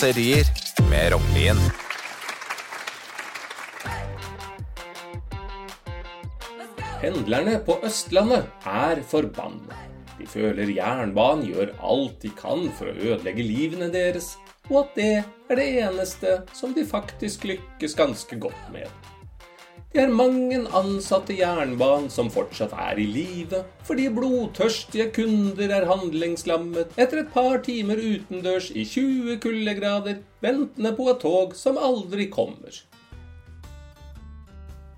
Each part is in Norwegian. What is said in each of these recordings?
raserier med Rognlien. Pendlerne på Østlandet er forbanna. De føler jernbanen gjør alt de kan for å ødelegge livene deres, og at det er det eneste som de faktisk lykkes ganske godt med. Det er mange ansatte i jernbanen som fortsatt er i live, fordi blodtørstige kunder er handlingslammet etter et par timer utendørs i 20 kuldegrader, ventende på et tog som aldri kommer.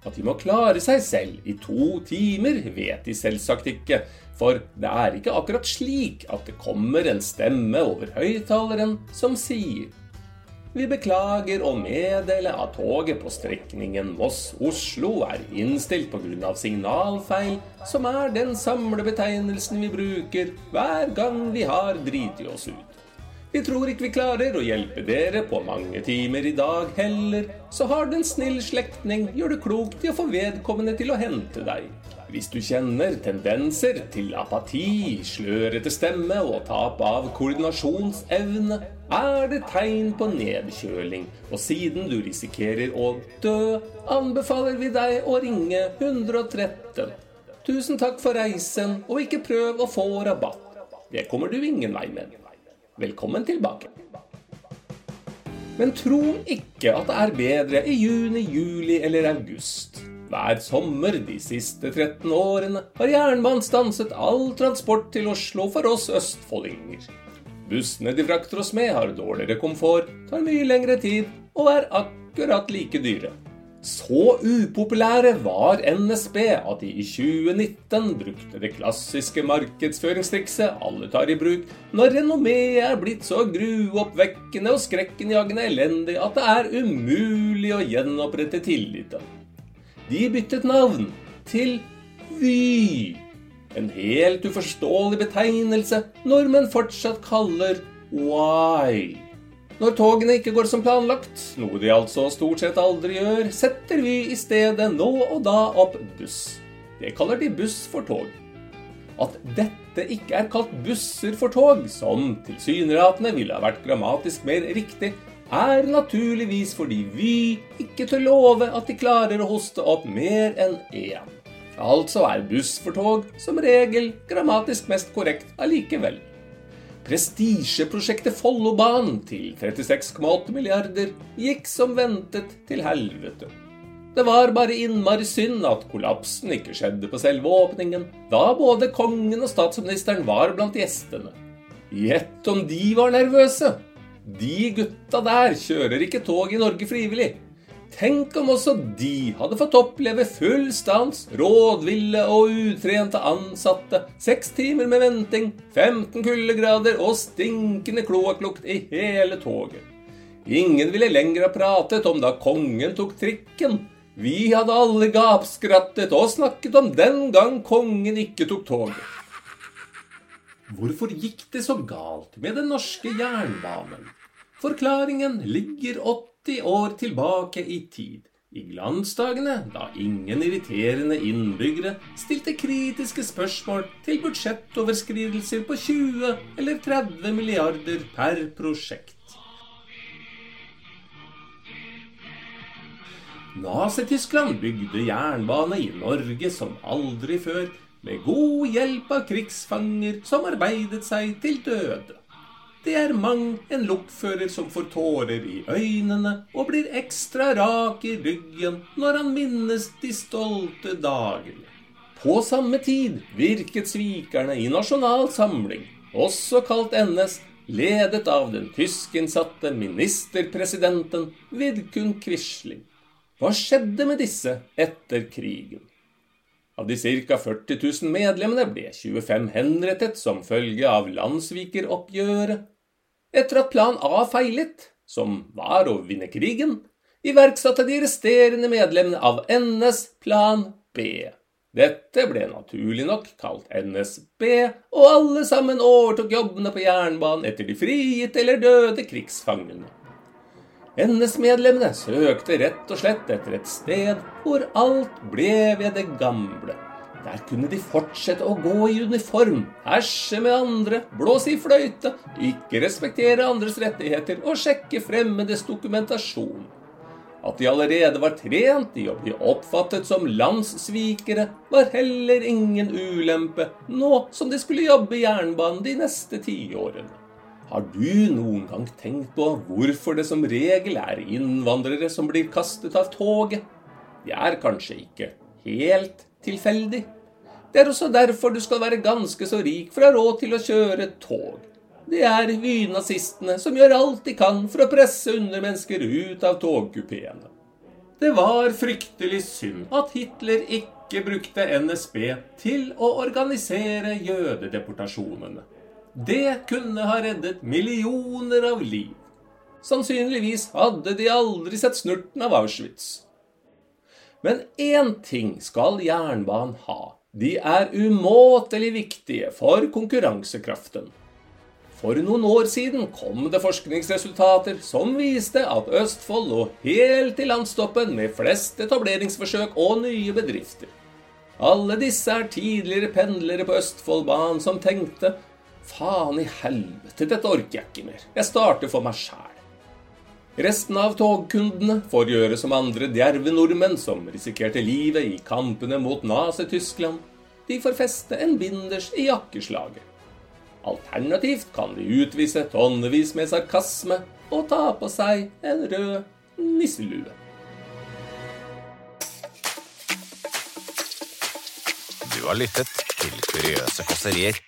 At de må klare seg selv i to timer, vet de selvsagt ikke, for det er ikke akkurat slik at det kommer en stemme over høyttaleren som sier Vi beklager å meddele at toget på strekningen Moss-Oslo er innstilt pga. signalfeil, som er den samlebetegnelsen vi bruker hver gang vi har driti oss ut. Vi tror ikke vi klarer å hjelpe dere på mange timer i dag heller, så har du en snill slektning, gjør det klokt i å få vedkommende til å hente deg. Hvis du kjenner tendenser til apati, slørete stemme og tap av koordinasjonsevne, er det tegn på nedkjøling, og siden du risikerer å dø, anbefaler vi deg å ringe 113. Tusen takk for reisen, og ikke prøv å få rabatt. Det kommer du ingen vei med. Velkommen tilbake. Men tro ikke at det er bedre i juni, juli eller august. Hver sommer de siste 13 årene har jernbanen stanset all transport til Oslo for oss østfoldinger. Bussene de frakter oss med, har dårligere komfort, tar mye lengre tid og er akkurat like dyre. Så upopulære var NSB at de i 2019 brukte det klassiske markedsføringstrikset alle tar i bruk når renommeet er blitt så gruoppvekkende og skrekkenjagende elendig at det er umulig å gjenopprette tilliten. De byttet navn til Vy. En helt uforståelig betegnelse nordmenn fortsatt kaller Why. Når togene ikke går som planlagt, noe de altså stort sett aldri gjør, setter vi i stedet nå og da opp buss. Det kaller de buss for tog. At dette ikke er kalt busser for tog, som tilsynelatende ville ha vært grammatisk mer riktig, er naturligvis fordi Vy ikke tør love at de klarer å hoste opp mer enn én. Altså er buss for tog som regel grammatisk mest korrekt allikevel. Prestisjeprosjektet Follobanen til 36,8 milliarder gikk som ventet til helvete. Det var bare innmari synd at kollapsen ikke skjedde på selve åpningen, da både kongen og statsministeren var blant gjestene. Gjett om de var nervøse! De gutta der kjører ikke tog i Norge frivillig. Tenk om også de hadde fått oppleve full stans, rådville og utrente ansatte, seks timer med venting, 15 kuldegrader og stinkende kloakklukt i hele toget. Ingen ville lenger ha pratet om da kongen tok trikken. Vi hadde alle gapskrattet og snakket om den gang kongen ikke tok toget. Hvorfor gikk det så galt med den norske jernbanen? Forklaringen ligger 80 år tilbake i tid. I glansdagene, da ingen irriterende innbyggere stilte kritiske spørsmål til budsjettoverskridelser på 20 eller 30 milliarder per prosjekt. Nazi-Tyskland bygde jernbane i Norge som aldri før, med god hjelp av krigsfanger som arbeidet seg til døde. Det er mang en lokfører som får tårer i øynene og blir ekstra rak i ryggen når han minnes de stolte dagene. På samme tid virket svikerne i Nasjonal Samling, også kalt NS, ledet av den tyskinnsatte ministerpresidenten Vidkun Quisling. Hva skjedde med disse etter krigen? Av de ca. 40 000 medlemmene ble 25 henrettet som følge av landssvikeroppgjøret. Etter at plan A feilet, som var å vinne krigen, iverksatte de resterende medlemmene av NS plan B. Dette ble naturlig nok kalt NSB, og alle sammen overtok jobbene på jernbanen etter de frigitte eller døde krigsfangene. NS-medlemmene søkte rett og slett etter et sted hvor alt ble ved det gamle. Der kunne de fortsette å gå i uniform, herse med andre, blåse i fløyte, ikke respektere andres rettigheter og sjekke fremmedes dokumentasjon. At de allerede var trent i å bli oppfattet som landssvikere, var heller ingen ulempe nå som de skulle jobbe i jernbanen de neste tiårene. Har du noen gang tenkt på hvorfor det som regel er innvandrere som blir kastet av toget? Det er kanskje ikke helt tilfeldig. Det er også derfor du skal være ganske så rik for å ha råd til å kjøre tog. Det er nynazistene som gjør alt de kan for å presse undermennesker ut av togkupeene. Det var fryktelig synd at Hitler ikke brukte NSB til å organisere jødedeportasjonene. Det kunne ha reddet millioner av liv. Sannsynligvis hadde de aldri sett snurten av Auschwitz. Men én ting skal jernbanen ha. De er umåtelig viktige for konkurransekraften. For noen år siden kom det forskningsresultater som viste at Østfold lå helt i landstoppen med flest etableringsforsøk og nye bedrifter. Alle disse er tidligere pendlere på Østfoldbanen som tenkte Faen i helvete, dette orker jeg ikke mer. Jeg starter for meg sjæl. Resten av togkundene får gjøre som andre djerve nordmenn som risikerte livet i kampene mot Nazi-Tyskland. De får feste en binders i jakkeslaget. Alternativt kan de utvise tonnevis med sarkasme og ta på seg en rød nisselue. Du har lyttet til Kuriøse kåserier.